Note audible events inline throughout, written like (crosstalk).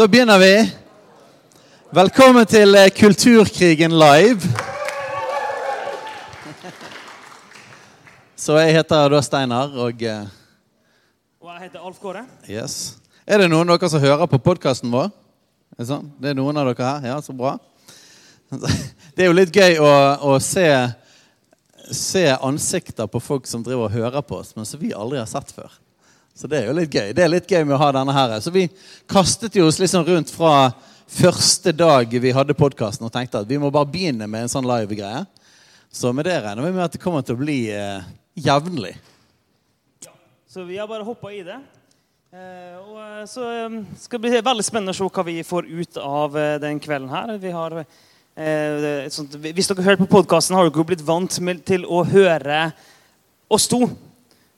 Da begynner vi. Velkommen til eh, Kulturkrigen live. Så jeg heter da Steinar, og eh, Og jeg heter Alf Kåre. yes. Er det noen av dere som hører på podkasten vår? Er det, sånn? det er noen av dere her? Ja, så bra. (laughs) Det er jo litt gøy å, å se, se ansikter på folk som driver og hører på oss, men som vi aldri har sett før. Så det er jo litt gøy. Det er litt gøy med å ha denne her. Så vi kastet jo oss liksom rundt fra første dag vi hadde podkasten og tenkte at vi må bare begynne med en sånn live-greie. Så med det regner vi med at det kommer til å bli eh, jevnlig. Så vi har bare hoppa i det. Eh, og eh, så eh, skal det bli veldig spennende å se hva vi får ut av eh, den kvelden her. Vi har, eh, sånt, hvis dere hører på podkasten, har dere jo blitt vant med, til å høre oss to.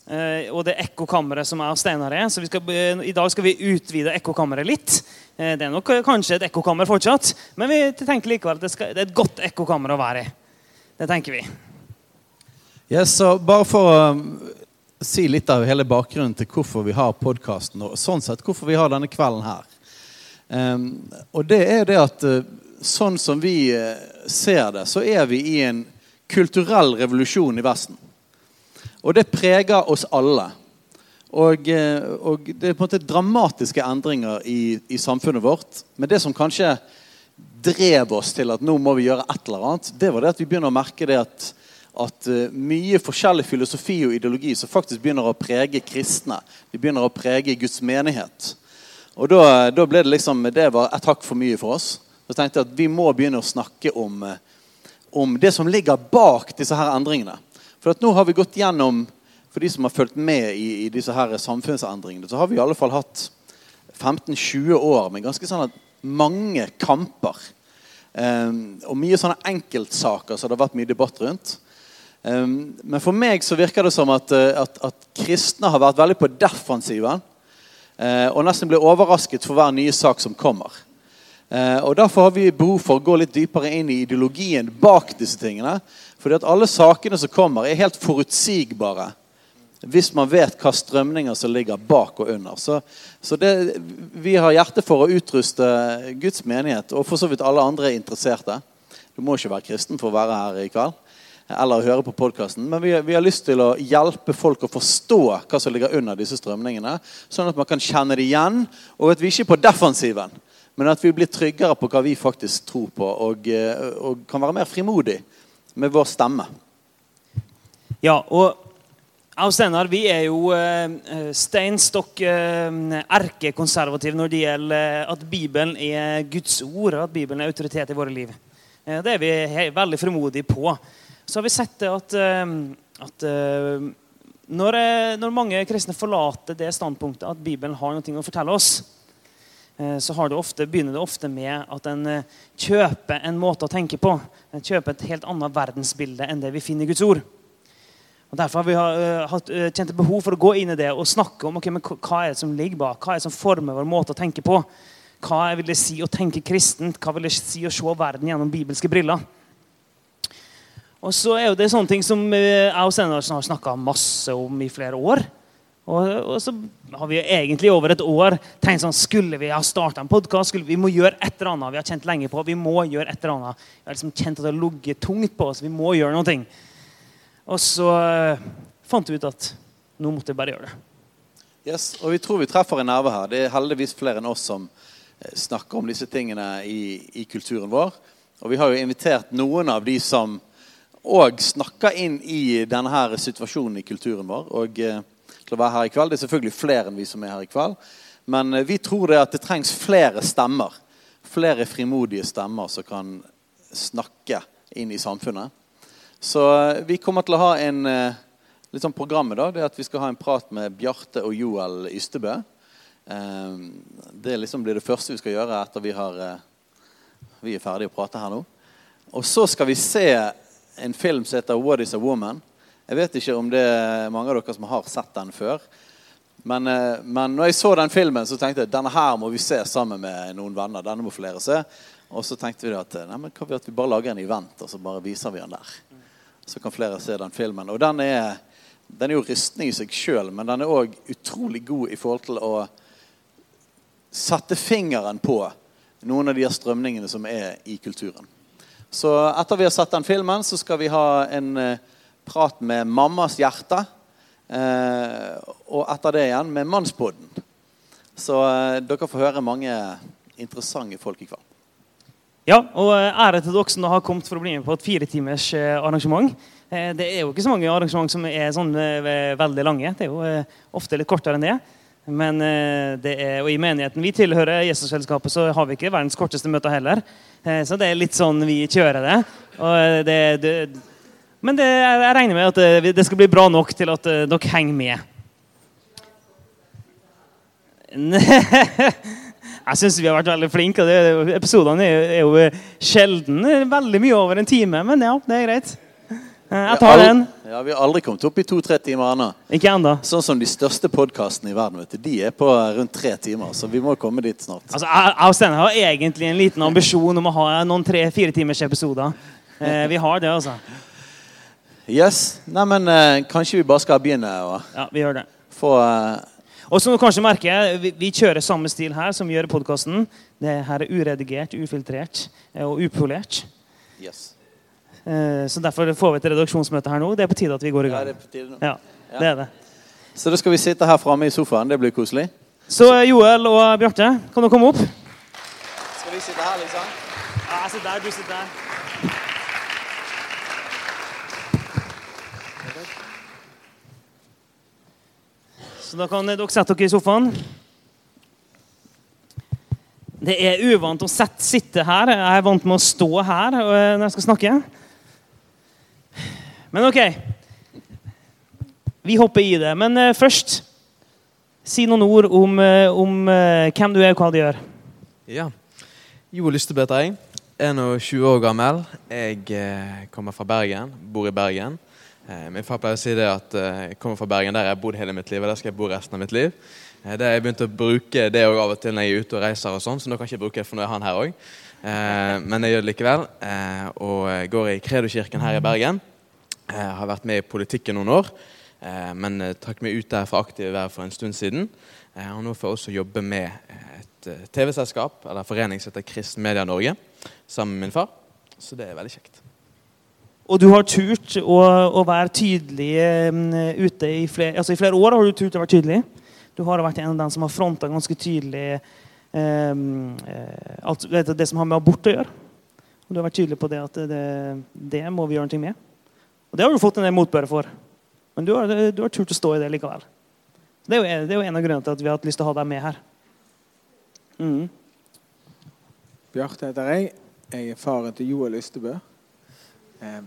Eh, og det ekkokammeret som jeg og Steinar er. Så skal, I dag skal vi utvide ekkokammeret litt. Eh, det er nok eh, kanskje et ekkokammer fortsatt, men vi tenker likevel at det, skal, det er et godt ekkokammer å være i. Det tenker vi. Yes, så bare for å um, si litt av hele bakgrunnen til hvorfor vi har podkasten, og sånn sett hvorfor vi har denne kvelden her. Um, og det er det at sånn som vi ser det, så er vi i en kulturell revolusjon i Vesten. Og det preger oss alle. Og, uh, og det er på en måte dramatiske endringer i, i samfunnet vårt. Men det som kanskje drev oss til at nå må vi gjøre et eller annet, det var det at vi begynner å merke det at, at eh, mye forskjellig filosofi og ideologi som faktisk begynner å prege kristne, de begynner å prege Guds menighet. Og da, da ble det liksom, det var et hakk for mye for oss. Så tenkte jeg at vi må begynne å snakke om, eh, om det som ligger bak disse her endringene. For at nå har vi gått gjennom, for de som har fulgt med i, i disse her samfunnsendringene, så har vi i alle fall hatt 15-20 år med ganske sånn at mange kamper. Um, og mye sånne enkeltsaker som det har vært mye debatt rundt. Um, men for meg så virker det som at, uh, at, at kristne har vært veldig på defensiven. uh, og nesten ble overrasket for hver nye sak som kommer. Uh, og Derfor har vi behov for å gå litt dypere inn i ideologien bak disse tingene. Fordi at alle sakene som kommer, er helt forutsigbare hvis man vet hva strømninger som ligger bak og under. Så, så det, vi har hjerte for å utruste Guds menighet, og for så vidt alle andre interesserte. Du må ikke være kristen for å være her i kveld eller høre på podkasten. Men vi, vi har lyst til å hjelpe folk å forstå hva som ligger under disse strømningene. Sånn at man kan kjenne det igjen, og at vi ikke er på defensiven. Men at vi blir tryggere på hva vi faktisk tror på, og, eh, og kan være mer frimodig med vår stemme. Ja, og jeg og Steinar vi er jo eh, stein stokk eh, når det gjelder at Bibelen er Guds ord, at Bibelen er autoritet i våre liv. Det er vi veldig frimodige på. Så har vi sett det at, at når, når mange kristne forlater det standpunktet at Bibelen har noe å fortelle oss, så har det ofte, begynner det ofte med at en eh, kjøper en måte å tenke på. En kjøper et helt annet verdensbilde enn det vi finner i Guds ord. Og Derfor har vi uh, hatt, kjent et behov for å gå inn i det og snakke om okay, hva er det som ligger bak. Hva er det som former vår måte å tenke på. Hva vil det si å tenke kristent? Hva vil det si å se verden gjennom bibelske briller? Og så er jo det sånne ting som jeg og Steinar har snakka masse om i flere år. Og, og, så har vi egentlig over et år tenkt sånn Skulle vi ha starta en podkast? Vi må gjøre et eller annet. Vi har kjent lenge på Vi må gjøre et eller annet. Vi har liksom kjent at det har ligget tungt på oss. Vi må gjøre noe. Og så eh, fant vi ut at nå måtte vi bare gjøre det. Yes, og vi tror vi treffer en nerve her. Det er heldigvis flere enn oss som eh, snakker om disse tingene i, i kulturen vår. Og vi har jo invitert noen av de som òg snakker inn i denne her situasjonen i kulturen vår. Og eh, til å være her i kveld. Det er selvfølgelig flere enn vi som er her i kveld. Men eh, vi tror det at det trengs flere stemmer. Flere frimodige stemmer som kan snakke inn i samfunnet. Så eh, vi kommer til å ha en eh, litt sånn program i dag. Det er at Vi skal ha en prat med Bjarte og Joel Ystebø. Det liksom blir det første vi skal gjøre etter vi, har, vi er ferdige å prate her nå. Og så skal vi se en film som heter 'What is a Woman'. Jeg vet ikke om det er mange av dere som har sett den før. Men, eh, men når jeg så den filmen, så tenkte jeg denne her må vi se sammen med noen venner. Denne må flere se. Og så tenkte vi at nei, men hva vi, at vi bare lager en event, og så bare viser vi den der. Så kan flere se den filmen. Og den er, den er jo rystning i seg sjøl, men den er òg utrolig god i forhold til å sette fingeren på noen av de strømningene som er i kulturen. Så etter vi har sett den filmen, så skal vi ha en eh, prat med mammas hjerte. Eh, og etter det igjen med Mannspodden. Så eh, dere får høre mange interessante folk i kveld. Ja, og ære til dere som har kommet for å bli med på et firetimers arrangement. Det er jo ikke så mange arrangement som er sånn veldig lange. Det er jo ofte litt kortere enn det. Men det er, og i menigheten vi tilhører, Jesusfellesskapet, så har vi ikke verdens korteste møter heller. Så det er litt sånn vi kjører det. Og det, det men det, jeg regner med at det, det, skal bli bra nok til at uh, dere henger med. (laughs) jeg syns vi har vært veldig flinke. Episodene er, er, jo sjelden veldig mye over en time, men ja, det er greit. Eh, jeg tar den. Ja, Vi har aldri kommet opp i to-tre timer ennå. Ikke enda. Sånn som de største podkastene i verden. vet du. De er på rundt tre timer, så vi må komme dit snart. Altså, jeg, jeg har egentlig en liten ambisjon om å ha noen tre-fire timers episoder. Eh, vi har det, altså. Yes. Neimen, eh, kanskje vi bare skal begynne å ja, vi gjør det. få eh... Og som du kanskje merker, vi, vi kjører samme stil her som vi gjør i podkasten. Det her er uredigert, ufiltrert eh, og upolert. Yes. Eh, så derfor får vi et redaksjonsmøte her nå. Det er på tide at vi går i gang. Ja, det er på tide nå. Ja, det er det. Så da skal vi sitte her framme i sofaen. Det blir koselig. Så eh, Joel og Bjarte, kan du komme opp? Skal vi sitte her, liksom? Ja, jeg sitter der, du sitter der. Så da kan dere sette dere i sofaen. Det er uvant å sette, sitte her. Jeg er vant med å stå her eh, når jeg skal snakke. Men OK. Vi hopper i det. Men uh, først Si noen ord om, uh, om hvem du er, og hva du gjør. Ja. Jo Lystebøt er jeg. 21 år gammel. Jeg kommer fra Bergen. Bor i Bergen. Eh, min far pleier å si det at eh, jeg kommer fra Bergen, der jeg har bodd hele mitt liv. og der skal jeg bo resten av mitt liv. Eh, det har jeg begynt å bruke det av og til når jeg er ute og reiser, og sånn, så nå kan jeg ikke bruke det for nå er han her òg. Men jeg gjør det likevel. Og går i Kredokirken her i Bergen. Jeg har vært med i politikken noen år, men trakk meg ut der for aktiv verv for en stund siden. Og nå får jeg også jobbe med et TV-selskap, eller forening som heter Kristen Media Norge, sammen med min far. Så det er veldig kjekt. Og du har turt å, å være tydelig um, ute i flere, altså i flere år. har du turt å være tydelig. Du har vært en av dem som har fronta ganske tydelig um, alt, det som har med abort å gjøre. Og du har vært tydelig på det at det, det må vi gjøre noe med. Og det har du fått en del motbør for. Men du har, du har, turt å stå i det likevel. Det er, jo, det er, jo, en av grunnene til at vi har hatt lyst til å ha deg med her. Mm. Bjarte heter jeg. Jeg er faren til Joel Ystebø. Eh,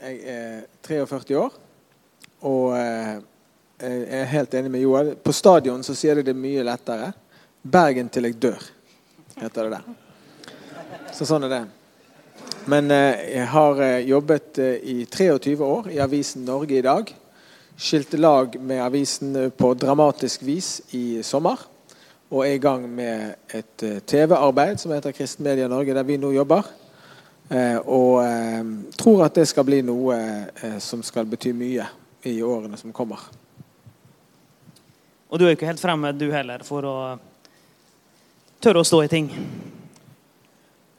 jeg er 43 år, og eh, jeg er helt enig med Joel. På stadion så sier de det mye lettere. 'Bergen til jeg dør', heter det der. Så sånn er det. Men eh, jeg har jobbet i 23 år i avisen Norge i dag. Skilte lag med avisen på dramatisk vis i sommer. Og er i gang med et TV-arbeid som heter Kristen Media Norge, der vi nå jobber. Eh, og eh, tror at det skal bli noe eh, som skal bety mye i årene som kommer. Og du er ikke helt fremmed, du heller, for å tørre å stå i ting?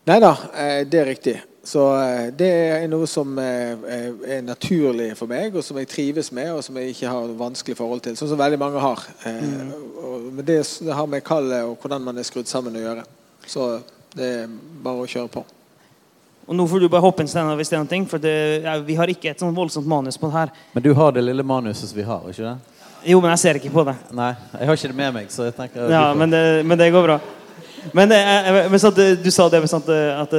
Nei da, det er riktig. Så det er noe som er naturlig for meg, og som jeg trives med, og som jeg ikke har vanskelig forhold til. Sånn som veldig mange har. Mm. Men det har med kallet og hvordan man er skrudd sammen å gjøre. Så det er bare å kjøre på. Og nå får du bare hoppe en stein hvis det er noe, for det, ja, vi har ikke et sånn voldsomt manus på det her. Men du har det lille manuset som vi har, ikke det? Jo, men jeg ser ikke på det. Nei, jeg har ikke det med meg, så jeg tenker Ja, men det, men det, går bra. Men, men at, du sa det sånn at,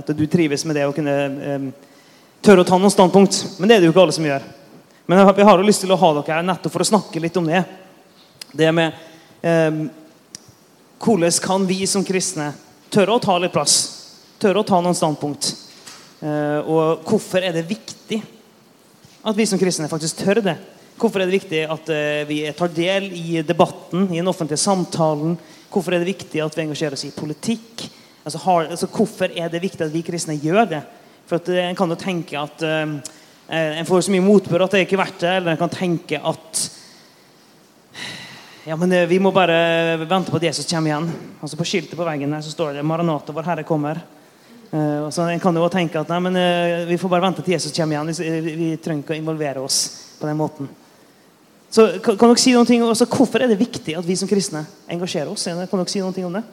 at, du trives med det å kunne um, tørre å ta noen standpunkt. Men det er det jo ikke alle som gjør. Men vi har jo lyst til å ha dere her nettopp for å snakke litt om det. Det med um, hvordan kan vi som kristne tørre å ta litt plass? Tørre å ta noen standpunkt? Eh, og hvorfor er det viktig at vi som kristne faktisk tør det? Hvorfor er det viktig at eh, vi tar del i debatten, i den offentlige samtalen? Hvorfor er det viktig at vi engasjerer oss i politikk? Altså, har, altså, hvorfor er det viktig at vi kristne gjør det? For at, En kan jo tenke at uh, en får så mye motbør at det er ikke verdt det. Eller en kan tenke at ja, men vi må bare vente på at Jesus kommer igjen. Altså På skiltet på veggen her så står det 'Maranata, vår Herre kommer'. Uh, så En kan jo tenke at nei, men, uh, vi får bare vente til Jesus kommer igjen. Vi, vi trenger ikke å involvere oss på den måten. Så kan, dere si noen ting, også, Hvorfor er det viktig at vi som kristne engasjerer oss? Kan dere si noen ting om det?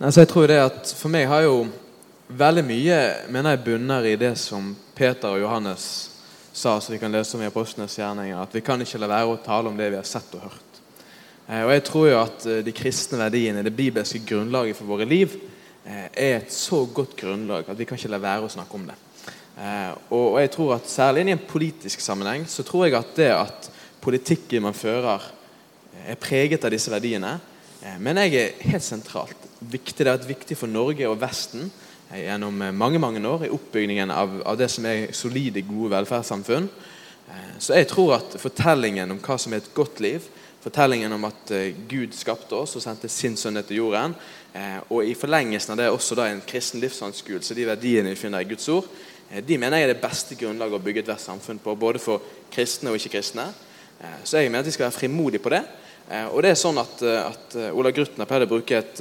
Altså, jeg tror det at For meg har jo veldig mye mener jeg bunner i det som Peter og Johannes sa, så vi kan lese om i Apostlenes gjerninger, at vi kan ikke la være å tale om det vi har sett og hørt. Eh, og jeg tror jo at eh, De kristne verdiene, det bibelske grunnlaget for våre liv, eh, er et så godt grunnlag at vi kan ikke la være å snakke om det. Og jeg tror at Særlig i en politisk sammenheng så tror jeg at det at politikken man fører, er preget av disse verdiene, men jeg er helt sentralt. Viktig, det er viktig for Norge og Vesten gjennom mange mange år i oppbyggingen av, av det som er solide, gode velferdssamfunn. Eh, så jeg tror at fortellingen om hva som er et godt liv, fortellingen om at eh, Gud skapte oss og sendte sin sønn til jorden, eh, og i forlengelsen av det også da en kristen livsanskuelse, de verdiene vi finner i Guds ord, de mener jeg er det beste grunnlaget å bygge ethvert samfunn på, både for kristne og ikke-kristne. Så jeg mener at vi skal være frimodige på det. Og det er sånn at, at Ola Grutner pleide å bruke et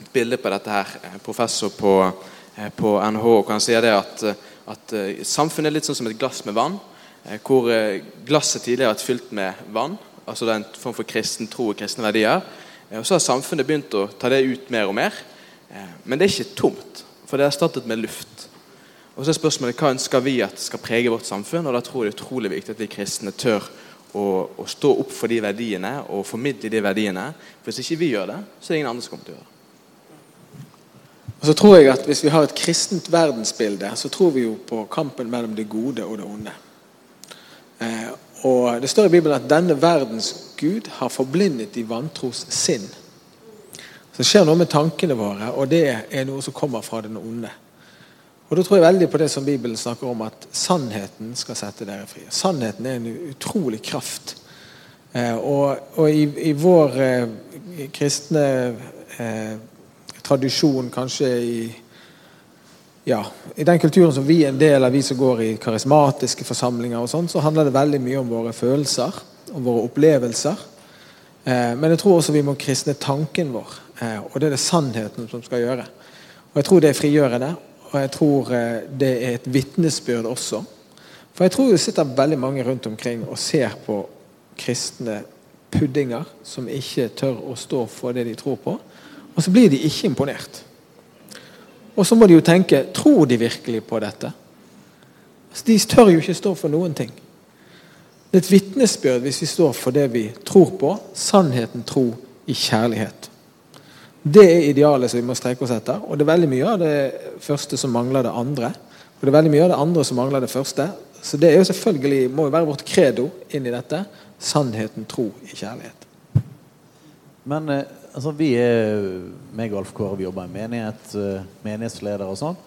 et bilde på dette her. Eh, professor på, eh, på NHH kan si det at, at eh, samfunnet er litt sånn som et glass med vann. Hvor glasset tidligere har vært fylt med vann. altså er form for kristen tro og kristne verdier. Og Så har samfunnet begynt å ta det ut mer og mer. Men det er ikke tomt, for det er erstattet med luft. Og så er spørsmålet Hva ønsker vi at skal prege vårt samfunn? Og da tror jeg det er utrolig viktig at vi kristne tør å, å stå opp for de verdiene og formidle de verdiene. For Hvis ikke vi gjør det, så er det ingen andre som kommer til å gjøre det. Og så tror jeg at Hvis vi har et kristent verdensbilde, så tror vi jo på kampen mellom det gode og det onde. Eh, og Det står i Bibelen at denne verdens Gud har forblindet de vantros sinn. Så Det skjer noe med tankene våre, og det er noe som kommer fra den onde. Og Da tror jeg veldig på det som Bibelen snakker om, at sannheten skal sette dere fri. Sannheten er en utrolig kraft. Eh, og, og i, i, vår eh, kristne eh, tradisjon kanskje i ja, I den kulturen som vi er en del av, vi som går i karismatiske forsamlinger, og sånt, så handler det veldig mye om våre følelser og våre opplevelser. Eh, men jeg tror også vi må kristne tanken vår, eh, og det er det sannheten som skal gjøre. Og Jeg tror det er frigjørende, og jeg tror eh, det er et vitnesbyrd også. For jeg tror det sitter veldig mange rundt omkring og ser på kristne puddinger som ikke tør å stå for det de tror på. Og så blir de ikke imponert. Og så må de jo tenke tror de virkelig på dette? Altså, de tør jo ikke stå for noen ting. Det er et vitnesbyrd hvis vi står for det vi tror på. Sannheten tro i kjærlighet. Det er idealet som vi må streke oss etter. Og det er veldig mye av det første som mangler det andre. Og det er veldig mye av det andre som mangler det første. Så det er jo selvfølgelig, må jo være vårt credo inn i dette. Sannheten tro i kjærlighet. Men eh, altså, vi er meg og Alf Kåre vi jobber i menighet, uh, menighetsleder og sånn.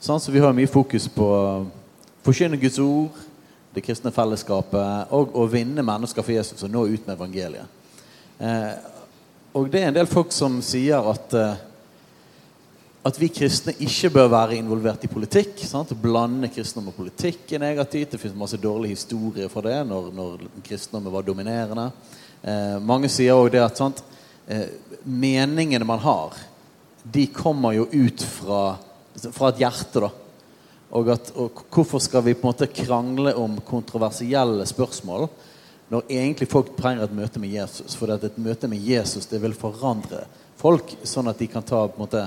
sånn. Så vi har mye fokus på å forkynne Guds ord, det kristne fellesskapet og å vinne mennesker for Jesus og nå ut med evangeliet. Eh, og det er en del folk som sier at eh, at vi kristne ikke bør være involvert i politikk. Sant? Blande kristendom og politikk er negativt. Det finnes masse dårlige historier fra det når, når kristendommen var dominerende. Eh, mange sier òg det at sant? Eh, meningene man har, de kommer jo ut fra, fra et hjerte. da. Og, at, og, hvorfor skal vi på en måte krangle om kontroversielle spørsmål når egentlig folk trenger et møte med Jesus? For et møte med Jesus det vil forandre folk, sånn at de kan ta på en måte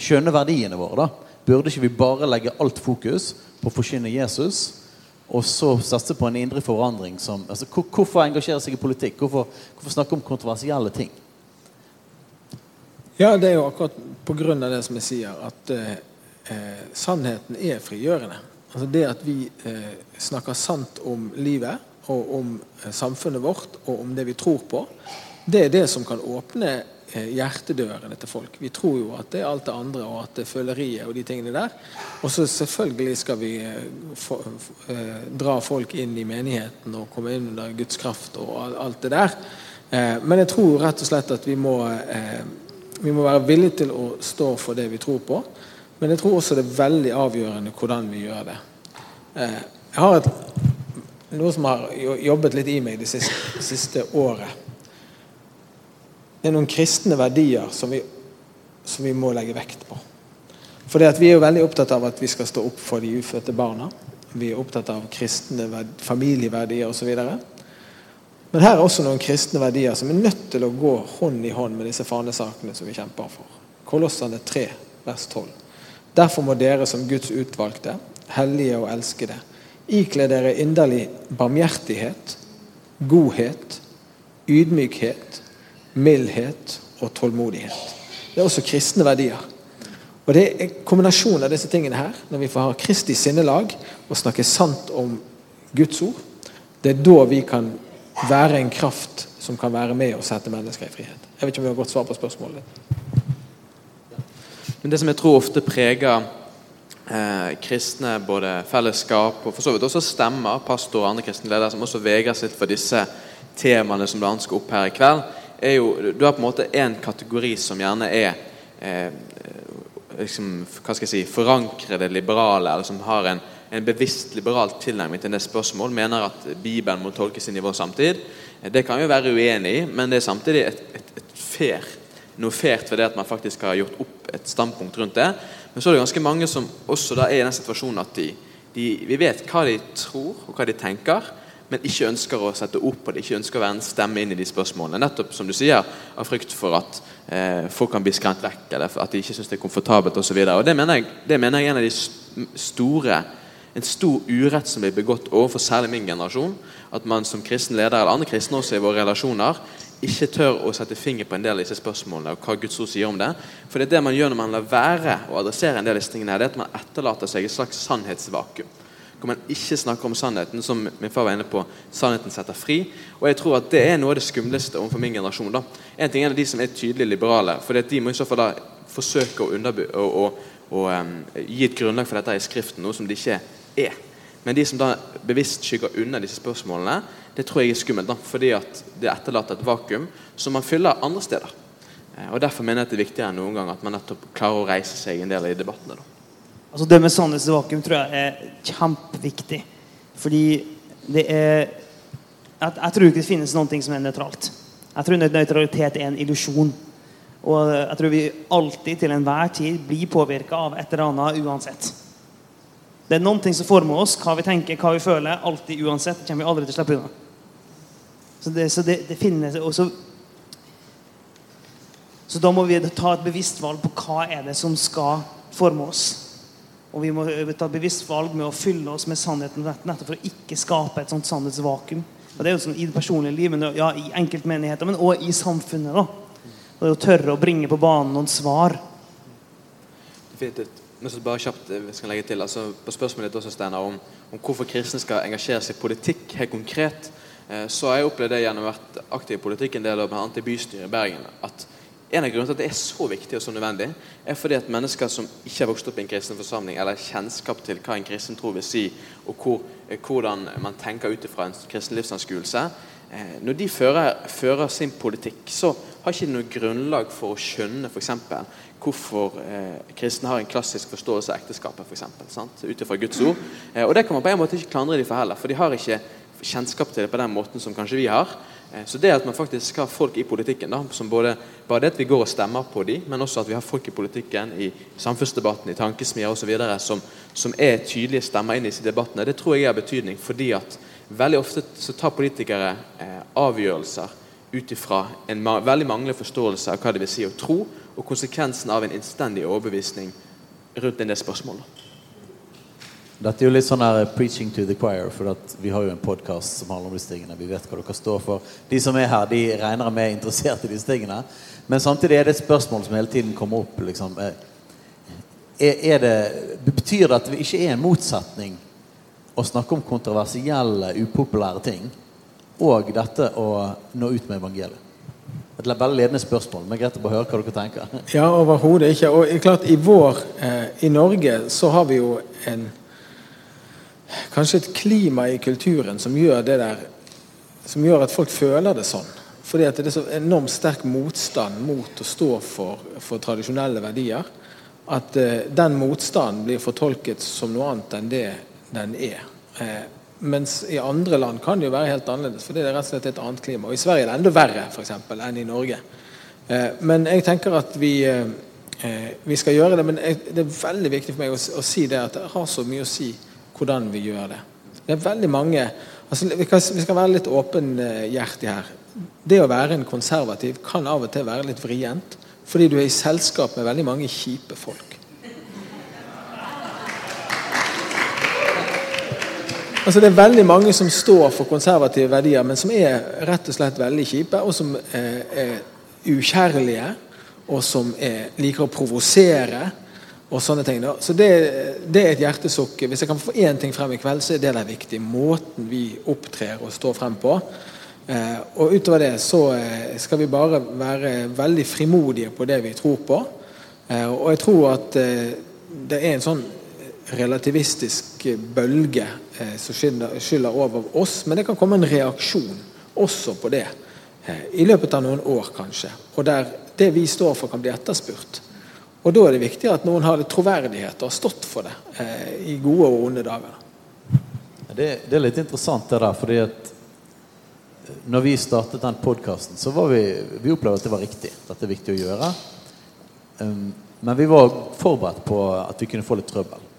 skjønne verdiene våre. da. Burde ikke vi bare legge alt fokus på å forkynne Jesus, og så satse på en indre forandring som altså, Hvorfor engasjere seg i politikk? Hvorfor, hvorfor snakke om kontroversielle ting? Ja, det er jo akkurat pga. det som jeg sier, at eh, eh, sannheten er frigjørende. Altså Det at vi eh, snakker sant om livet og om eh, samfunnet vårt og om det vi tror på, det er det som kan åpne eh, hjertedørene til folk. Vi tror jo at det er alt det andre, og at det er føleriet og de tingene der. Og så selvfølgelig skal vi eh, eh, dra folk inn i menigheten og komme inn under Guds kraft og alt det der. Men jeg tror rett og slett at vi må, vi må være villige til å stå for det vi tror på. Men jeg tror også det er veldig avgjørende hvordan vi gjør det. Eh, jeg har et, noe som har jobbet litt i meg det siste, siste året. Det er noen kristne verdier som vi, som vi må legge vekt på. For vi er jo veldig opptatt av at vi skal stå opp for de ufødte barna. Vi er opptatt av kristne verd, familieverdier osv. Men her er også noen kristne verdier som er nødt til å gå hånd i hånd med disse fanesakene som vi kjemper for. Kolossene 3, vers 12. Derfor må dere som Guds utvalgte, hellige og elskede, ikle dere inderlig barmhjertighet, godhet, ydmykhet, mildhet og tålmodighet. Det er også kristne verdier. Og Det er kombinasjonen av disse tingene her, når vi får ha Kristi sinnelag og snakke sant om Guds ord, det er da vi kan være en kraft som kan være med og sette mennesker i frihet. Jeg vet ikke om vi har godt svar på spørsmålet. Men det som jeg tror ofte preger eh, kristne både fellesskap og for så vidt også stemmer, pastor og andre kristne ledere som også vegrer seg for disse temaene som annet skal opp her i kveld, er jo Du har på en måte en kategori som gjerne er eh, liksom, hva skal jeg si, forankrede liberale, eller som har en, en bevisst liberal tilnærming til det spørsmål, mener at Bibelen må tolkes inn i vår samtid. Det kan vi være uenig i, men det er samtidig et, et, et fair, noe fært ved det at man faktisk har gjort opp et standpunkt rundt det. Men så er det ganske mange som også da er i den situasjonen at de, de, vi vet hva de tror og hva de tenker, men ikke ønsker å sette opp og de ikke ønsker å være en stemme inn i de spørsmålene. Nettopp som du sier, av frykt for at eh, folk kan bli skremt vekk, eller at de ikke syns det er komfortabelt osv. Det, det mener jeg er en av de store en stor urett som blir begått overfor særlig min generasjon. At man som kristen leder, eller andre kristne også i våre relasjoner, ikke tør å sette finger på en del av disse spørsmålene og hva Guds ord sier om det. For det er det man gjør når man lar være å adressere en del av disse tingene, det er at man etterlater seg et slags sannhetsvakuum. Hvor man ikke snakker om sannheten, som min far var inne på. Sannheten setter fri. Og jeg tror at det er noe av det skumleste overfor min generasjon. da. En ting er de som er tydelig liberale, for de må i så fall da forsøke å, underby- å, å, å um, gi et grunnlag for dette i Skriften, noe som de ikke er. Men de som da bevisst skygger unna disse spørsmålene, det tror jeg er skummelt. da, Fordi at det etterlater et vakuum som man fyller andre steder. Eh, Og Derfor mener jeg at det er viktigere enn noen gang at man nettopp klarer å reise seg en del i debattene. da. Altså Det med sannhetsvakuum tror jeg er kjempeviktig. Fordi det er jeg, jeg tror ikke det finnes ting som er nøytralt. Jeg tror nøytralitet er en illusjon. Og jeg tror vi alltid til enhver tid blir påvirka av et eller annet uansett. Det er noen ting som former oss, hva vi tenker, hva vi føler. Alltid uansett. Det kommer vi aldri til å slippe unna. Så det, så det, det finnes og så, da må vi ta et bevisst valg på hva er det som skal forme oss. Og vi må ta et bevisst valg med å fylle oss med sannheten nett- nettopp for å ikke skape et sånt sannhetsvakuum. Og det er jo sånn I det personlige livet, men ja, i enkeltmenigheter, men også i samfunnet. da. Og det å tørre å bringe på banen noen svar. Fint, det- Men så bare kjapt, eh, vi skal legge til, altså På spørsmålet ditt også, Steinar, om, om hvorfor kristne skal engasjere seg i politikk helt konkret, eh, så har jeg opplevd det gjennom å ha vært aktiv i politikk en del av bl.a. i bystyret i Bergen. at En av grunnene til at det er så viktig og så nødvendig, er fordi at mennesker som ikke har vokst opp i en kristen forsamling, eller kjennskap til hva en kristen tro vil si, og hvor, eh, hvordan man tenker ut ifra en kristen livsanskuelse, eh, når de fører, fører sin politikk, så har ikke noe grunnlag for å skjønne f.eks. hvorfor eh, kristne har en klassisk forståelse av ekteskapet, sant? ut ifra Guds ord. Eh, og det kan man på en måte ikke klandre dem for heller, for de har ikke kjennskap til det på den måten som kanskje vi har. Eh, Så det at man faktisk har folk i politikken, da, som både, bare det at vi går og stemmer på dem, men også at vi har folk i politikken, i samfunnsdebatten, i tankesmier osv., som, som er tydelige stemmer inn i disse debattene, det tror jeg har betydning. Fordi at veldig ofte så tar politikere eh, avgjørelser ut ifra en ma veldig manglende forståelse av hva det vil si å tro, og konsekvensen av en innstendig overbevisning rundt en del spørsmål. Dette er jo litt sånn her preaching to the choir, for vi har jo en podkast som handler om disse tingene. Vi vet hva dere står for. De som er her, de regner med er interessert i disse tingene. Men samtidig er det et spørsmål som hele tiden kommer opp. Liksom. Eh, Er, er det, betyr det at det ikke er en motsetning å snakke om kontroversielle, upopulære ting, og dette å nå ut med evangeliet? Et veldig ledende spørsmål, men greit å høre hva dere tenker. (laughs) Ja, overhodet ikke. Og klart, i vår eh, I Norge så har vi jo en Kanskje et klima i kulturen som gjør det der Som gjør at folk føler det sånn. Fordi at det er så enormt sterk motstand mot å stå for, for tradisjonelle verdier. At eh, den motstanden blir fortolket som noe annet enn det den er. Eh, mens i andre land kan det jo være helt annerledes, for det er rett og slett et annet klima. Og I Sverige er det enda verre for eksempel, enn i Norge. Eh, men jeg tenker at vi, eh, vi skal gjøre det. Men det er veldig viktig for meg å, si det at det har så mye å si hvordan vi gjør det. Det er veldig mange altså Vi, kan, vi skal være litt åpenhjertige her. Det å være en konservativ kan av og til være litt vrient, fordi du er i selskap med veldig mange kjipe folk. Altså Det er veldig mange som står for konservative verdier, men som er rett og slett veldig kjipe, og som er, er ukjærlige, og som er, liker å provosere. og sånne ting. Så det, det, er et hjertesukk. Hvis jeg kan få én ting frem i kveld, så er det den viktig. Måten vi opptrer og står frem på. Eh, og utover det så eh, skal vi bare være veldig frimodige på det vi tror på. Eh, og jeg tror at eh, det er en sånn relativistisk bølge eh, som skylder over oss. Men det kan komme en reaksjon også på det eh, i løpet av noen år, kanskje. Og der det vi står for, kan bli etterspurt. Og da er det viktig at noen har troverdighet og har stått for det eh, i gode og onde dager. Det, det, er litt interessant det der, fordi at når vi startet den podkasten, så var vi, vi opplevde at det var riktig. Dette er viktig å gjøre. Um, men vi var forberedt på at vi kunne få litt trøbbel.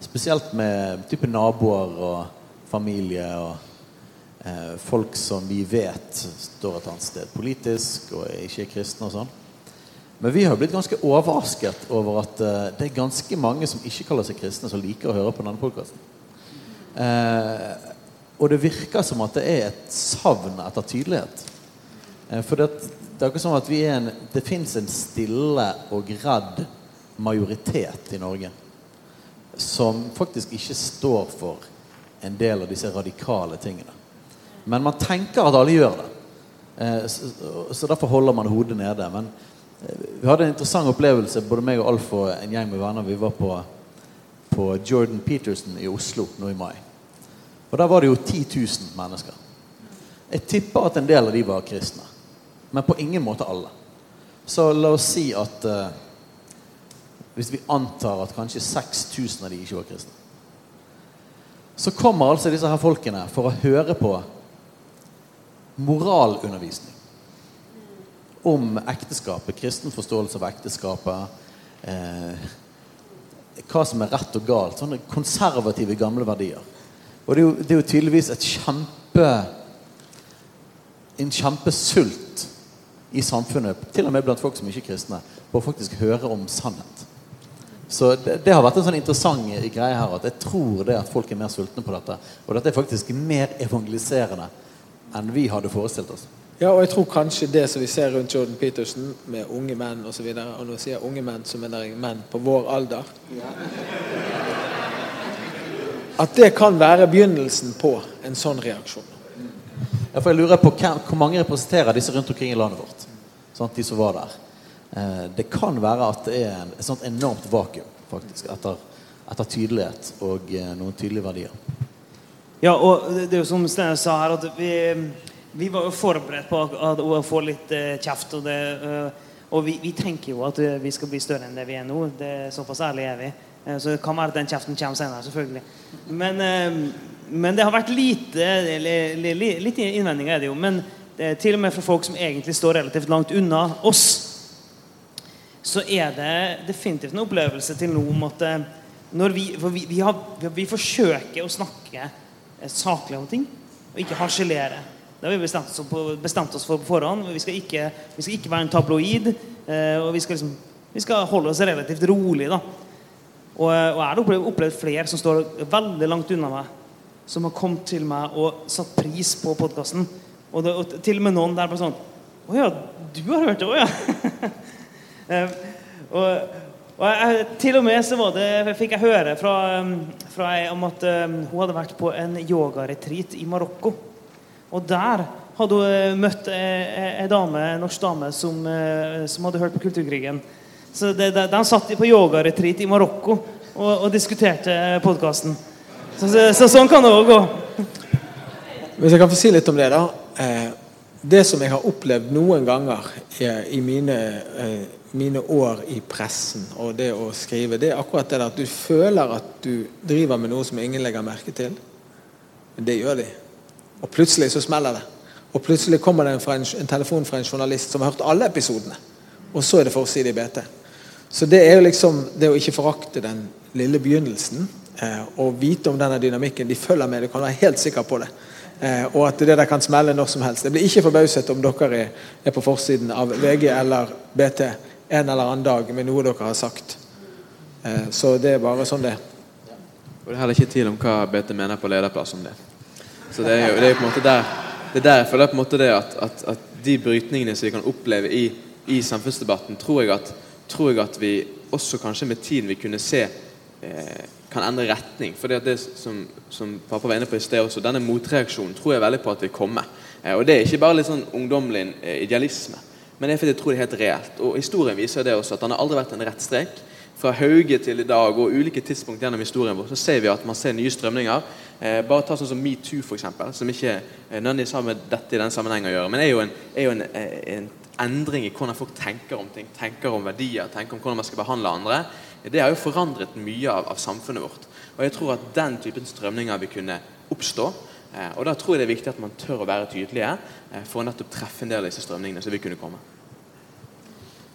Spesielt med type naboer og familie og eh, folk som vi vet står et annet sted politisk og ikke er kristne og sånn. Men vi har blitt ganske overrasket over at eh, det er ganske mange som ikke kaller seg kristne, som liker å høre på denne podkasten. Eh, og det virker som at det er et savn etter tydelighet. Eh, for det, det er ikke som at vi er en, det fins en stille og redd majoritet i Norge som faktisk ikke står for en del av disse radikale tingene. Men man tenker at alle gjør det. Eh, så derfor holder man hodet nede. Men eh, vi hadde en interessant opplevelse, både meg og Alf og en gjeng med venner. Vi var på, på Jordan Peterson i Oslo nå i mai. Og Der var det jo 10 000 mennesker. Jeg tipper at en del av de var kristne. Men på ingen måte alle. Så la oss si at uh, hvis vi antar at kanskje 6000 av de ikke var kristne. Så kommer altså disse her folkene for å høre på moralundervisning om ekteskapet, kristen forståelse av ekteskapet, eh, hva som er rett og galt. Sånne konservative, gamle verdier. Og det er jo, det er jo tydeligvis et kjempe en kjempesult i samfunnet, til og med blant folk som ikke er kristne, på å faktisk høre om sannhet. Så det, det, har vært en sånn interessant greie her at jeg tror det at folk er mer sultne på dette. Og dette er faktisk mer evangeliserende enn vi hadde forestilt oss. Ja, og jeg tror kanskje det som vi ser rundt Jordan Peterson med unge menn osv. Og, så og nå sier jeg unge menn, så mener jeg menn på vår alder. At det kan være begynnelsen på en sånn reaksjon. Ja, for jeg lurer på Hvor mange representerer disse rundt omkring i landet vårt? Sånn, de som var der. Eh, det kan være at det er et sånt enormt vakuum faktisk, etter, etter tydelighet og eh, noen tydelige verdier. Ja, og det er jo som Steinar sa her, at vi, vi, var jo forberedt på å få litt eh, kjeft. Og, det, og vi, vi, tenker jo at vi skal bli større enn det vi er nå. Det, er såpass ærlig er vi. Så det kan være at den kjeften kommer senere, selvfølgelig. Men, men det har vært lite Litt innvendinger er det jo. Men til og med fra folk som egentlig står relativt langt unna oss så er det definitivt en opplevelse til nå om at eh, når vi, vi, vi, har, vi, forsøker å snakke eh, saklig om ting og ikke harselere. Det har vi bestemt oss, på, bestemt oss for på forhånd. Vi skal ikke, vi skal ikke være en tabloid. Eh, og vi skal, liksom, vi skal holde oss relativt rolig. da. Og, og jeg har opplevd flere som står veldig langt unna meg, som har kommet til meg og satt pris på podkasten. Og, og, til og med noen der bare sånn Å ja, du har hørt det òg, ja? (laughs) Eh, og, og jeg, til og med så var det, fikk jeg høre fra, fra ei om at um, hun hadde vært på en yogaretreat i Marokko. Og der hadde hun eh, møtt ei dame, en norsk dame som, eh, som hadde hørt på Kulturkrigen. Så det, de, de satt på yogaretreat i Marokko og, og diskuterte podkasten. Så, så, så, sånn kan det òg gå. Hvis jeg kan få si litt om det, da. Eh, det som jeg har opplevd noen ganger i, i mine, eh, mine, år i pressen og det å skrive, det er akkurat det at du føler at du driver med noe som ingen legger merke til. Men det gjør de. Og plutselig så smeller det. Og plutselig kommer det en, en, telefon fra en journalist som har hørt alle episodene. Og så er det forside i BT. Så det er jo liksom det å ikke forakte den lille begynnelsen eh, og vite om denne dynamikken. De følger med, du kan være helt sikker på det. Eh, og at det der kan smelle når som helst. Jeg blir ikke forbauset om dere er, er, på forsiden av VG eller BT en eller annen dag med noe dere har sagt. Eh, så det er bare sånn det Og det er heller ikke tvil om hva BT mener på lederplass om det. Så det er jo det er på en måte der det er der jeg føler på en måte det at, at, at de brytningene som vi kan oppleve i, i samfunnsdebatten, tror jeg, at, tror jeg, at, vi også kanskje med tiden vil kunne se eh, kan endre retning. For det, det som, som, pappa var inne på i sted også, denne motreaksjonen tror jeg veldig på at vil komme. Eh, og det er ikke bare litt sånn ungdommelig eh, idealisme, men det er fordi jeg tror det er helt reelt. Og historien viser det også, at han har aldri vært en rett strek fra Hauge til i dag og ulike tidspunkt gjennom historien vår, så ser vi at man ser nye strømninger. Eh, bare ta sånn som metoo, f.eks., som ikke eh, nødvendigvis har med dette i den sammenheng å gjøre, men er jo en, er jo en, eh, en endring i hvordan folk tenker om ting, tenker om verdier, tenker om hvordan man skal behandle andre. Det har jo forandret mye av, av samfunnet vårt. Og jeg tror at den typen strømninger vil kunne oppstå. Eh, og da tror jeg det er viktig at man tør å være tydelige eh, for å nettopp treffe en del av disse strømningene som vil kunne komme.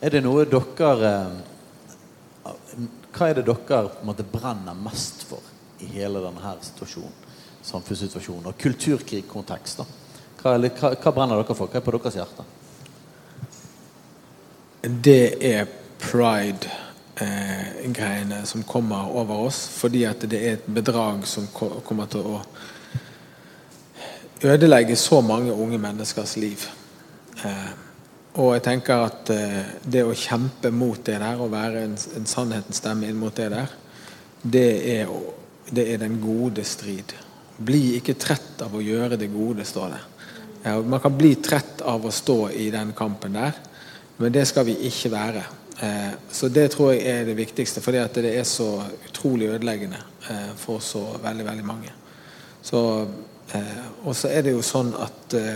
Er det noe dere hva er det dere på en måte brenner mest for i hele denne situasjonen? Samfunnssituasjonen og kulturkrigkontekst. Hva, hva, hva, brenner dere for? Hva er på deres hjerte? Det er pride-greiene eh, som kommer over oss. Fordi at det er et bedrag som kommer til å ødelegge så mange unge menneskers liv. Eh, og jeg tenker at eh, det å kjempe mot det der, og være en, en sannhetens stemme inn mot det der, det er, det er, den gode strid. Bli ikke trett av å gjøre det gode, står det. Man kan bli trett av å stå i den kampen der, men det skal vi ikke være. Eh, så det tror jeg er det viktigste, fordi at det er så utrolig ødeleggende for så veldig, veldig mange. Så, og så er det jo sånn at eh,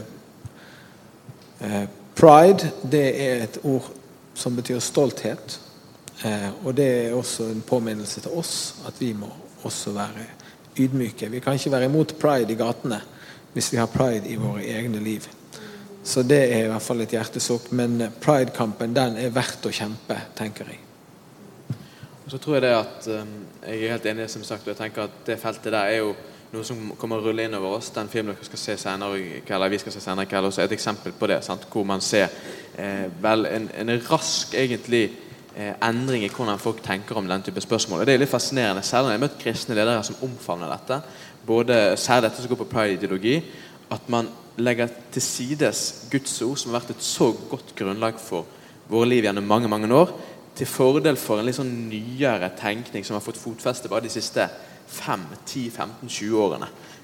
eh, Pride det er et ord som betyr stolthet. Eh, og det er også en påminnelse til oss at vi må også være ydmyke. Vi kan ikke være imot pride i gatene hvis vi har pride i våre egne liv. Så det er i hvert fall et hjertesukk. Men pridekampen den er verdt å kjempe, tenker jeg. Og så tror Jeg det at jeg er helt enig som sagt, og jeg tenker at det feltet der er jo noe som kommer å rulle inn over oss. Den filmen dere skal se senere kveld, vi skal se senere i kveld, også et eksempel på det. Sant? Hvor man ser eh, vel en, en, rask egentlig eh, endring i hvordan folk tenker om den type spørsmål. Og Det er litt fascinerende. Selv når jeg har møtt kristne ledere som omfavner dette, både særlig dette som går på pride-ideologi, at man legger til sides Guds ord, som har vært et så godt grunnlag for våre liv gjennom mange mange år, til fordel for en litt sånn nyere tenkning som har fått fotfeste bare de siste 5, 10, 15, 20 årene.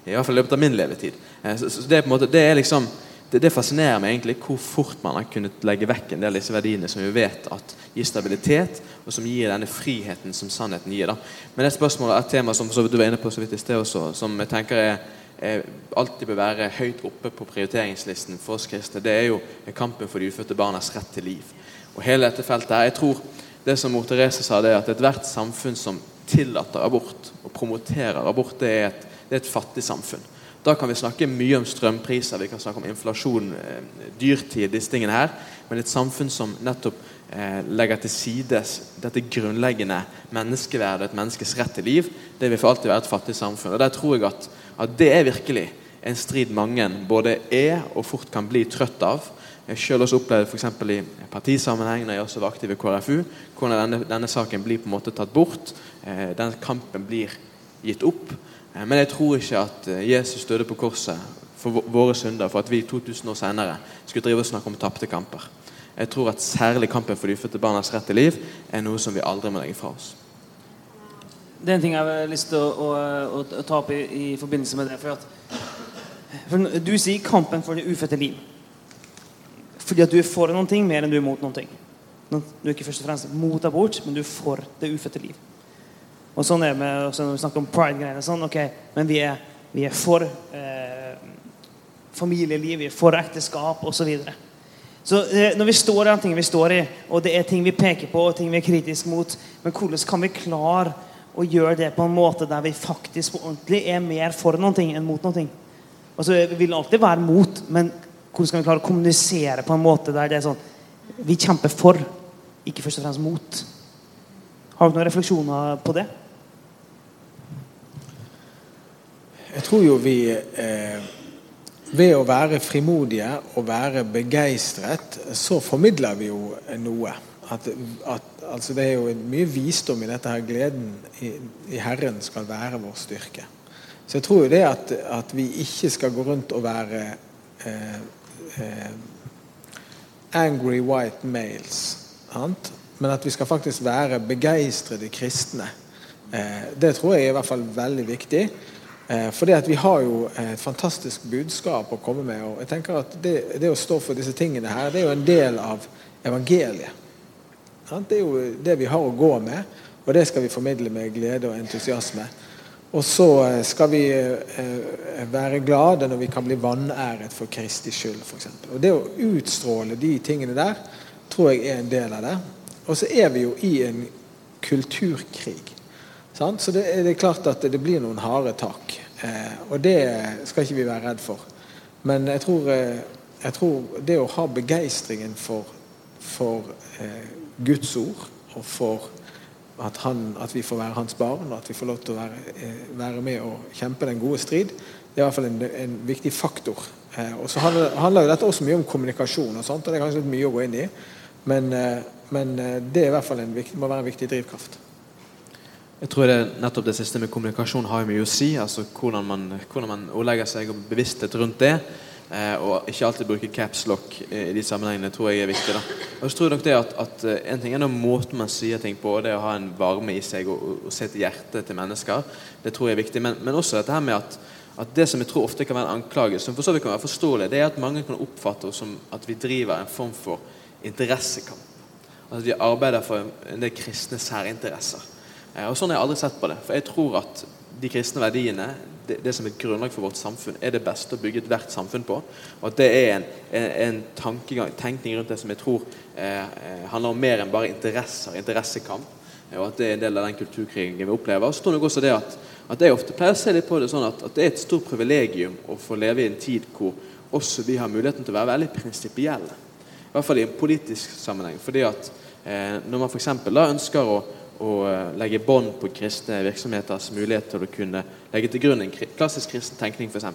I hvert fall i løpet av min levetid. Eh, så, det, er måte, det, er liksom, det, det, fascinerer meg egentlig hvor fort man har kunnet legge vekk en del av disse verdiene som vi vet at gir stabilitet, og som gir denne friheten som sannheten gir. Da. Men det spørsmålet er et tema som du var inne på så vidt i sted også, som jeg tenker er, er, alltid bør være høyt oppe på prioriteringslisten for oss kristne. Det er jo kampen for de ufødte barnas rett til liv. Og hele dette feltet her, jeg tror det som Mor Therese sa, det er at ethvert samfunn som tillater abort og promoterer abort, det er, et, det er et fattig samfunn. Da kan vi snakke mye om strømpriser, vi kan snakke om inflasjon, eh, dyrtid, disse tingene her. Men et samfunn som nettopp eh, legger til side dette grunnleggende menneskeverdet, et menneskes rett til liv, det vil for alltid være et fattig samfunn. Og Der tror jeg at, at det er virkelig en strid mange både er og fort kan bli trøtt av. Jeg selv også opplevde f.eks. i partisammenheng når jeg også var aktiv i KrFU, hvordan denne, denne, saken blir på en måte tatt bort. Eh, den kampen blir gitt opp. Eh, men jeg tror ikke at eh, Jesus døde på korset for våre synder for at vi 2000 år senere skulle drive og snakke om tapte kamper. Jeg tror at særlig kampen for de ufødte barnas rett til liv er noe som vi aldri må legge fra oss. Det er en ting jeg har lyst til å, å, å ta opp i, i, forbindelse med det. for at For Du sier 'kampen for det ufødte liv'. Fordi at du er for noen ting mer enn du er mot noen ting. Du er ikke først og fremst mot abort, men du er for det ufødte liv. Og sånn er det med, når vi snakker om pride-greiene. Sånn, ok, Men vi er, vi er for eh, familieliv, vi er for ekteskap osv. Så, videre. så eh, når vi står i den tingen vi står i, og det er ting vi peker på og ting vi er kritiske mot, men hvordan kan vi klare å gjøre det på en måte der vi faktisk på ordentlig er mer for ting enn mot ting? Altså, Vi vil alltid være mot, men hvordan skal vi klare å kommunisere på en måte der det er sånn Vi kjemper for, ikke først og fremst mot. Har dere noen refleksjoner på det? Jeg tror jo vi eh, Ved å være frimodige og være begeistret, så formidler vi jo noe. At, at, altså det er jo mye visdom i dette her. Gleden i, i Herren skal være vår styrke. Så jeg tror jo det at, at vi ikke skal gå rundt og være eh, eh, angry white males. Sant? Men at vi skal faktisk være begeistrede kristne. Eh, det tror jeg er i hvert fall veldig viktig. Eh, for vi har jo et fantastisk budskap å komme med. og jeg tenker at det, det, å stå for disse tingene her, det er jo en del av evangeliet. Det er jo det vi har å gå med, og det skal vi formidle med glede og entusiasme. Og så eh, skal vi eh, være glade når vi kan bli vanæret for Kristi skyld, f.eks. Og det å utstråle de tingene der tror jeg er en del av det. Og så er vi jo i en kulturkrig. Sant? Så det, det, er klart at det blir noen harde tak. Eh, og det skal ikke vi være redd for. Men jeg tror, eh, jeg tror det å ha begeistringen for, for eh, Guds ord, og for at, han, at, vi får være hans barn, og at vi får lov til å være, eh, være med og kjempe den gode strid, det er i hvert fall en, en viktig faktor. Eh, og så handler, handler, jo dette også mye om kommunikasjon, og, sånt, og det er kanskje litt mye å gå inn i. Men, eh, men det hvert fall en, må være en viktig drivkraft. Jeg tror det, nettopp det siste med kommunikasjon har mye å si. altså Hvordan man, hvordan man ordlegger seg og bevissthet rundt det. Eh, og ikke alltid bruke caps lock i de sammenhengene tror jeg er viktig. da. Og så tror jeg nok det at, at eh, En ting er noe måten man sier ting på, det å ha en varme i seg og, og, og se til hjertet til mennesker. Det tror jeg er viktig. Men, men også dette her med at, at, det som jeg tror ofte kan være en anklage, som for så vidt kan være forståelig, det er at mange kan oppfatte oss som at vi driver en form for interessekamp. At vi arbeider for en del kristne særinteresser. Eh, og Sånn har jeg aldri sett på det. For jeg tror at de kristne verdiene, det, det som er et grunnlag for vårt samfunn, er det beste å bygge ethvert samfunn på. Og at det er en, en, en tenkning rundt det som jeg tror eh, eh, handler om mer enn bare interesser, interessekamp. Eh, og at det er en del av den kulturkrigen vi opplever. Og så tror jeg også det at, at jeg ofte pleier å se litt på det sånn at, at, det er et stort privilegium å få leve i en tid hvor også vi har muligheten til å være veldig prinsipielle. I hvert fall i en politisk sammenheng. fordi at eh, når man f.eks. ønsker å å eh, legge bånd på kristne virksomheters mulighet til å kunne legge til grunn en klassisk kristen tenkning, f.eks.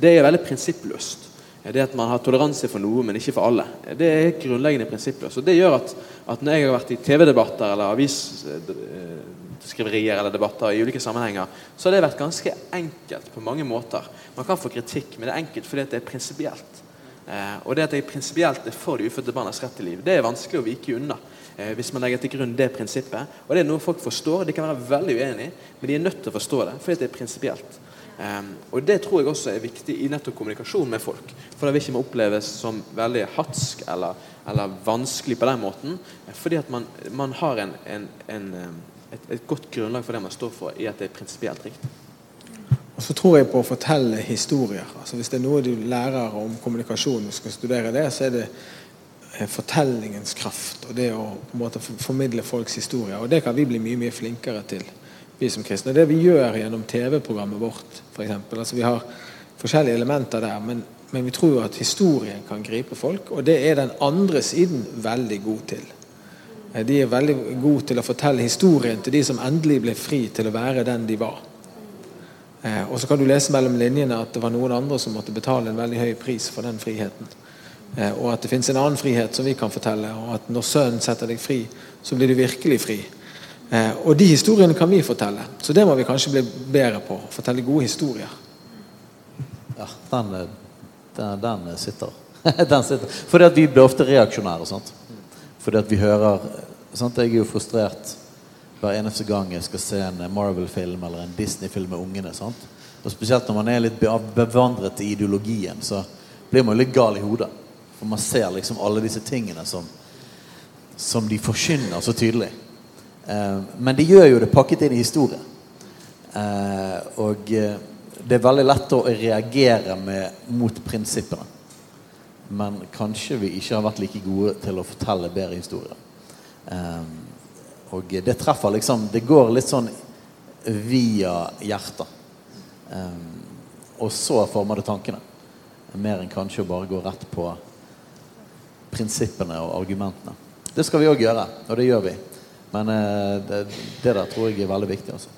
Det er veldig prinsippløst. Det at man har toleranse for noe, men ikke for alle. Det er grunnleggende prinsippløst. Og det gjør at, at når jeg har vært i TV-debatter eller avisskriverier eller debatter i ulike sammenhenger, så har det vært ganske enkelt på mange måter. Man kan få kritikk, men det er enkelt fordi det er prinsipielt. Eh, og det at jeg prinsipielt er for de ufødte barnas rett til liv, det er vanskelig å vike unna. Eh, hvis man legger til grunn det prinsippet. Og det er noe folk forstår. De kan være veldig uenige, men de er nødt til å forstå det, fordi det er prinsipielt. Um, og det tror jeg også er viktig i nettopp kommunikasjon med folk. For det vil ikke oppleves som veldig hatsk eller, eller, vanskelig på den måten. Fordi at man, man har en, en, en, et, et, godt grunnlag for det man står for, i at det er prinsipielt riktig. Og så tror jeg på å fortelle historier. Altså Hvis det er noe du lærer om kommunikasjon og skal studere det, så er det fortellingens kraft og det å på en måte formidle folks historier. Og det kan vi bli mye mye flinkere til, vi som kristne. Det vi gjør gjennom TV-programmet vårt, f.eks. Altså, vi har forskjellige elementer der, men, men vi tror jo at historien kan gripe folk, og det er den andre siden veldig god til. Eh, de er veldig gode til å fortelle historien til de som endelig ble fri til å være den de var. Eh, og så kan du lese mellom linjene at det var noen andre som måtte betale en veldig høy pris for den friheten. Eh, og at det finnes en annen frihet som vi kan fortelle. Og at når Sønnen setter deg fri, så blir du virkelig fri. Eh, og de historiene kan vi fortelle. Så det må vi kanskje bli bedre på. Fortelle gode historier. Ja, den, eh, den, den sitter. (laughs) den sitter. Fordi at vi blir ofte reaksjonære. Sant? Fordi at vi hører sant? Jeg er jo frustrert hver eneste gang jeg skal se en Marvel-film eller en Disney-film med ungene. Sant? Og spesielt når man er litt bevandret i ideologien, så blir man jo litt gal i hodet. For man ser liksom alle disse tingene som, som de forkynner så tydelig. Eh, men de gjør jo det pakket inn i historie. Eh, og eh, det er veldig lett å reagere med, mot prinsippene. Men kanskje vi ikke har vært like gode til å fortelle bedre historier. Eh, og det treffer liksom Det går litt sånn via hjertet. Eh, og så former det tankene. Mer enn kanskje å bare gå rett på prinsippene og argumentene. Det skal vi òg gjøre, og det gjør vi. Men eh, det, det der tror jeg er veldig viktig. Også.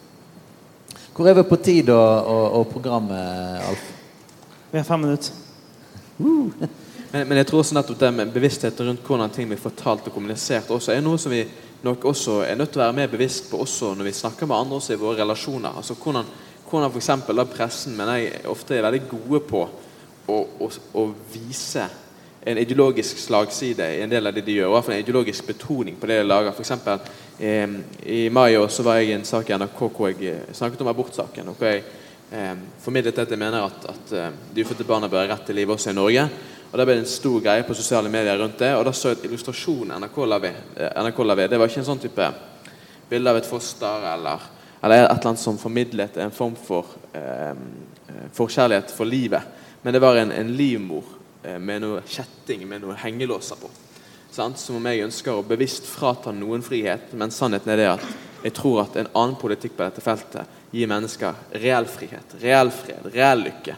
Hvor er vi på tid og, og, og programmet, Alf? Vi har fem minutter. Men, men jeg tror også nettopp det med bevisstheten rundt hvordan ting blir fortalt og kommunisert, også er noe som vi nok også er nødt til å være mer bevisst på også når vi snakker med andre også i våre relasjoner. Altså Hvordan, hvordan for eksempel, da pressen mener jeg ofte er veldig gode på å, å, å vise en ideologisk slagside i en del av det de gjør. Fall en ideologisk betoning på det de lager. For eksempel, eh, I mai så var jeg i en sak i NRK hvor jeg eh, snakket om abortsaken. og hvor jeg eh, formidlet at jeg mener at, at eh, de ufødte barna bør ha rett til liv også i Norge. Og Da ble det en stor greie på sosiale medier rundt det. Og da så jeg et illustrasjon NRK la ved. eh. Det var ikke en sånn type bilde av et foster eller, eller et eller annet som formidlet en form for eh, forkjærlighet for livet. Men det var en, en livmor med noe kjetting med noen hengelåser på. Sant? Som om jeg ønsker å bevisst frata noen frihet, men sannheten er det at jeg tror at en annen politikk på dette feltet gir mennesker reell frihet, reell fred, reell lykke.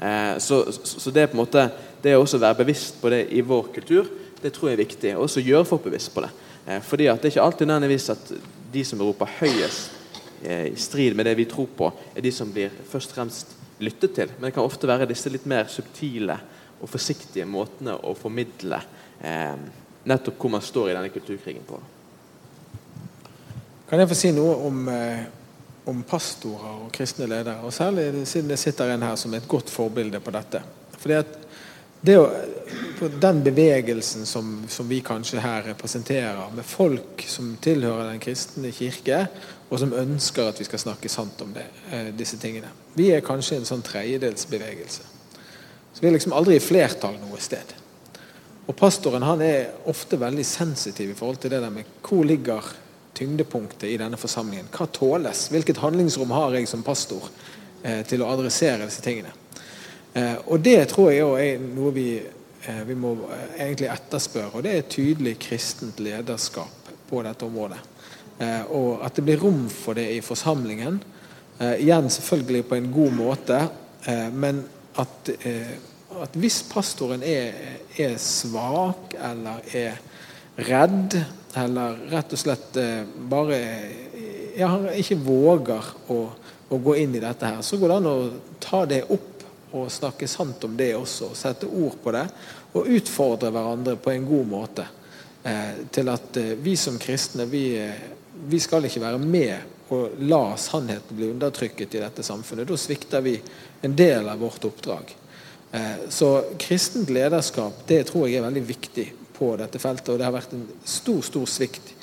Eh, så, så, det er på en måte det å være bevisst på det i vår kultur, det tror jeg er viktig. Og også gjøre folk bevisst på det. Eh, fordi at det er ikke alltid nødvendigvis at de som roper høyest eh, i strid med det vi tror på, er de som blir først og fremst lyttet til. Men det kan ofte være disse litt mer subtile og forsiktige måtene å formidle eh, nettopp hvor man står i denne kulturkrigen på. Kan jeg få si noe om, eh, om pastorer og kristne ledere? Og særlig siden det sitter en her som er et godt forbilde på dette. Fordi at det å, den bevegelsen som, som vi kanskje her representerer, med folk som tilhører den kristne kirke, og som ønsker at vi skal snakke sant om det, eh, disse tingene. Vi er kanskje en sånn tredjedelsbevegelse. Så vi er liksom aldri i flertall noe sted. Og pastoren han er ofte veldig sensitiv i forhold til det der med hvor ligger tyngdepunktet i denne forsamlingen. Hva tåles? Hvilket handlingsrom har jeg som pastor eh, til å adressere disse tingene? Eh, og det tror jeg også er noe vi, eh, vi må eh, egentlig etterspørre. Og det er tydelig kristent lederskap på dette området. Eh, og at det blir rom for det i forsamlingen. Eh, igjen selvfølgelig på en god måte, men at, at hvis pastoren er, er svak eller er redd, eller rett og slett eh, bare ja, han ikke våger å, å gå inn i dette her, så går det an å ta det opp og snakke sant om det også. og Sette ord på det og utfordre hverandre på en god måte. Eh, til at eh, vi som kristne, vi, eh, vi skal ikke være med og la sannheten bli undertrykket i dette samfunnet. Da svikter vi en del av vårt oppdrag. Eh, så kristent lederskap det tror jeg er veldig viktig på dette feltet. Og det har vært en stor, stor svikt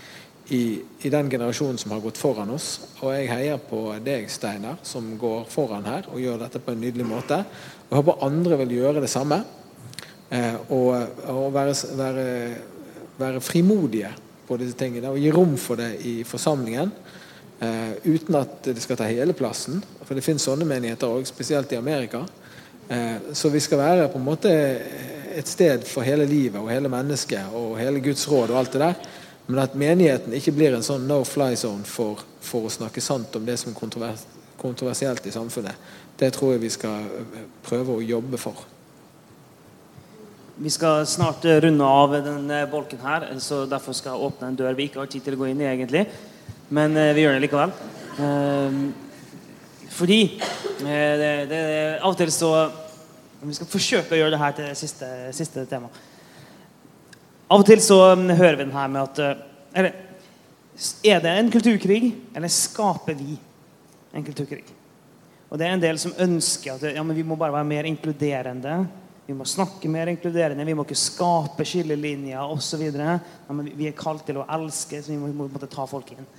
i, i den generasjonen som har gått foran oss. Og jeg heier på deg, Steinar, som går foran her og gjør dette på en nydelig måte. Og håper andre vil gjøre det samme. Eh, og og være, være, være frimodige på disse tingene og gi rom for det i forsamlingen. Eh, uten at det skal ta hele plassen. For det finnes sånne menigheter òg, spesielt i Amerika. Eh, så vi skal være på en måte et sted for hele livet og hele mennesket og hele Guds råd og alt det der. Men at menigheten ikke blir en sånn no fly zone for, for å snakke sant om det som er kontrovers kontroversielt i samfunnet, det tror jeg vi skal eh, prøve å jobbe for. Vi skal snart eh, runde av denne bolken her, så derfor skal jeg åpne en dør vi ikke har tid til å gå inn i, egentlig. Men eh, vi gjør det likevel. Fordi eh, det, det, Av og til så Vi skal forsøke å gjøre det her til siste, siste tema. Av og til så mm, hører vi den her med at eh, Eller er det en kulturkrig, eller skaper vi en kulturkrig? Og det er en del som ønsker at ja, vi må bare være mer inkluderende. Vi må snakke mer inkluderende, vi må ikke skape skillelinjer osv. Ja, vi er kalt til å elske, så vi må, må måtte ta folk inn.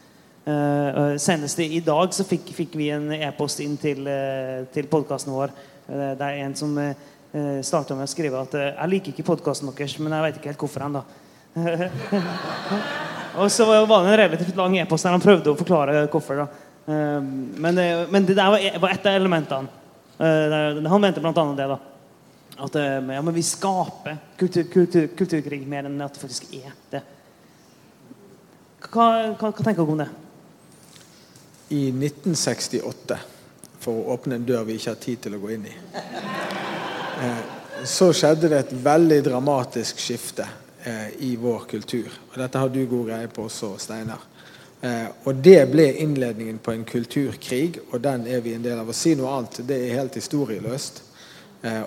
Uh, senest i dag så fikk, fikk vi en e-post inn til, uh, til podkasten vår. Uh, det er en som uh, starta med å skrive at jeg liker ikke podkasten deres, men jeg vet ikke helt hvorfor ennå. (laughs) og så var det en relativt lang e-post der han prøvde å forklare hvorfor. men, men, det der var, e, var et av elementene. han mente bl.a. det. da At ja, vi skaper kultur, kultur, kulturkrig mer enn at det faktisk er det. Hva, hva, hva tenker dere om det? I 1968, for å åpne en dør vi ikke har tid til å gå inn i, eh, så skjedde det et veldig dramatisk skifte eh, i vår kultur. Og dette har du god greie på også, Steinar. Eh, og det ble innledningen på en kulturkrig, og den er vi en del av. Å si noe annet, det er helt historieløst.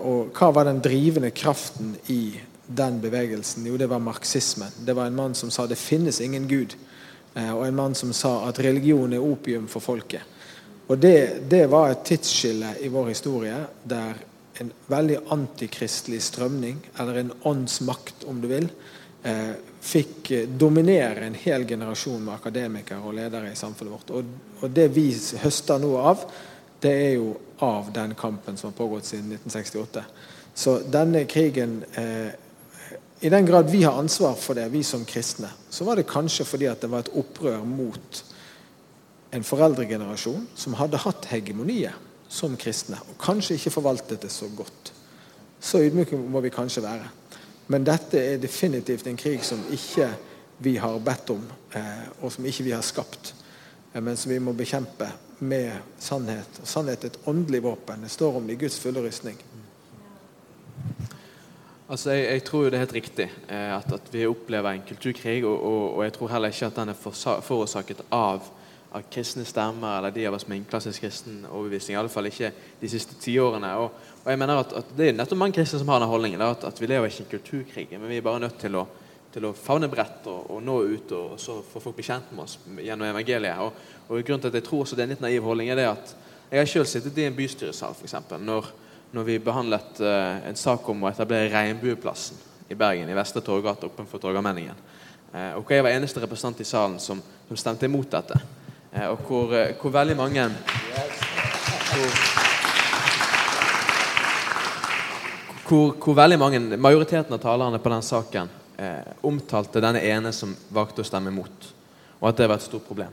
Og hva var den drivende kraften i den bevegelsen? Jo, det var marxismen. Det var en mann som sa det finnes ingen Gud. Eh, og en mann som sa at religion er opium for folket. Og det, det var et tidsskille i vår historie der en veldig antikristelig strømning, eller en åndsmakt, om du vil, eh, fikk dominere en hel generasjon med akademikere og ledere i samfunnet vårt. Og, og, det vi høster noe av, det er jo av den kampen som har pågått siden 1968. Så denne krigen eh, i den grad vi har ansvar for det, vi som kristne, så var det kanskje fordi at det var et opprør mot en foreldregenerasjon som hadde hatt hegemoniet som kristne, og kanskje ikke forvaltet det så godt. Så ydmyke må vi kanskje være. Men dette er definitivt en krig som ikke vi har bedt om, eh, og som ikke vi har skapt, eh, men som vi må bekjempe med sannhet. Og sannhet er et åndelig våpen. Det står om i Guds fulle rustning. Altså, jeg, jeg, tror jo det er helt riktig eh, at, at, vi opplever en kulturkrig. Og, og, og, jeg tror heller ikke at den er forårsaket av, av kristne stemmer eller de av oss med en klassisk kristen overbevisning. I alle fall ikke de siste tiårene. Og, og jeg mener at, at, det er nettopp mange kristne som har den holdningen. At, at, vi lever ikke i en kulturkrig, men vi er bare nødt til å, til å favne bredt og, nå ut og, så få folk bekjent med oss gjennom evangeliet. Og, grunnen til at jeg tror også det er en litt naiv holdning, er det at jeg har selv sittet i en bystyresal eksempel, når når vi behandlet uh, en sak om å etablere Regnbueplassen i Bergen, i Vestre Torgata, oppenfor Torgallmenningen. Uh, og hvor jeg var eneste representant i salen som, som stemte imot dette. Uh, og hvor, hvor, veldig mange hvor, hvor, hvor, veldig mange, majoriteten av talerne på den saken omtalte denne ene som valgte å stemme imot, og at det var et stort problem.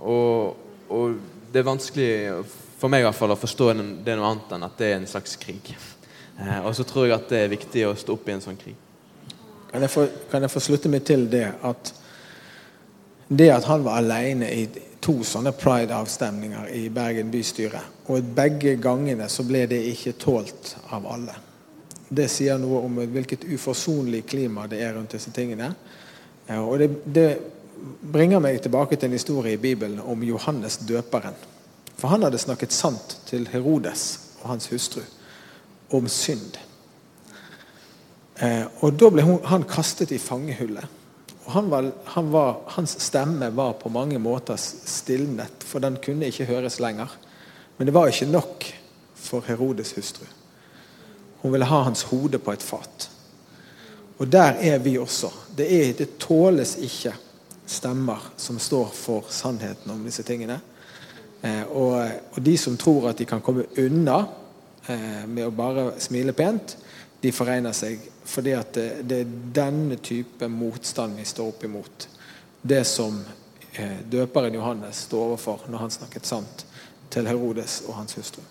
og, og det er vanskelig for meg i hvert fall å forstå det noe annet enn at det er en slags krig. Eh, og så tror jeg at det er viktig å stå opp i en sånn krig. Kan jeg, få, kan jeg få slutte meg til det at det at han var alene i to sånne pride-avstemninger i Bergen bystyre, og begge gangene så ble det ikke tålt av alle. Det sier noe om hvilket uforsonlig klima det er rundt disse tingene. Eh, og det, det bringer meg tilbake til en historie i Bibelen om Johannes døperen. For han hadde snakket sant til Herodes og hans hustru om synd. Eh, og Da ble hun, han kastet i fangehullet. Og han var, han var, hans stemme var på mange måter stilnet, for den kunne ikke høres lenger. Men det var ikke nok for Herodes hustru. Hun ville ha hans hode på et fat. Og der er vi også. Det, er, det tåles ikke stemmer som står for sannheten om disse tingene. Eh, og, og, de som tror at de kan komme unna eh, med å bare smile pent, de foregner seg. Fordi at det, det, er denne type motstand vi står opp imot. Det som eh, døperen Johannes står overfor når han snakket sant til Herodes og hans hustru.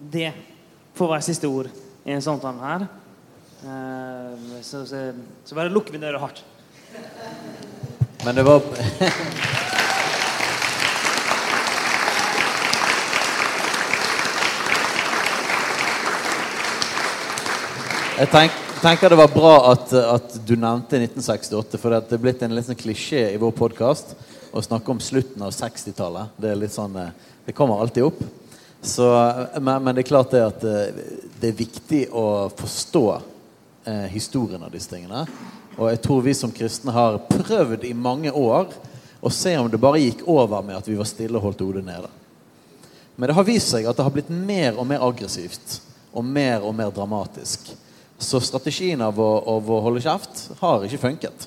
Det får være siste ord i en samtale her. Så, så, så bare lukker vi døra hardt. Men det var Jeg tenk, tenker det var bra at, at, du nevnte 1968, for det er blitt en litt sånn klisjé i vår podkast å snakke om slutten av 60-tallet. Det sånn, eh, det kommer alltid opp. Så, men, men, det er klart det at eh, det er viktig å forstå eh, historien av disse tingene. Og jeg tror vi som kristne har prøvd i mange år å se om det bare gikk over med at vi var stille og holdt hodet nede. Men det har vist seg at det har blitt mer og mer aggressivt og mer og mer dramatisk. Så strategien av å, av å holde kjeft har ikke funket.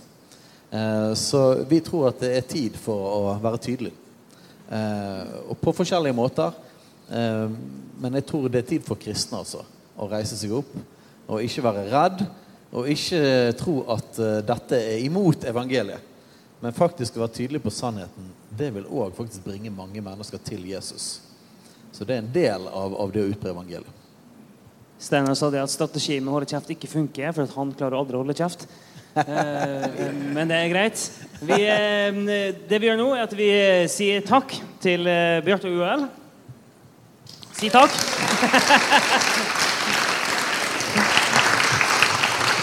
Eh, så vi tror at det er tid for å være tydelig. Eh, og på forskjellige måter. Eh, men jeg tror det er tid for kristne altså, å reise seg opp og ikke være redd. Og ikke tro at eh, dette er imot evangeliet. Men faktisk være tydelig på sannheten, det vil òg faktisk bringe mange mennesker til Jesus. Så det er en del av, av det å utbre evangeliet. Steinar sa det at strategien med å holde kjeft ikke funker, for han klarer aldri å holde kjeft. Eh, men det er greit. Vi, eh, det vi gjør nå, er at vi sier takk til Bjarte og UL. Si takk. (laughs)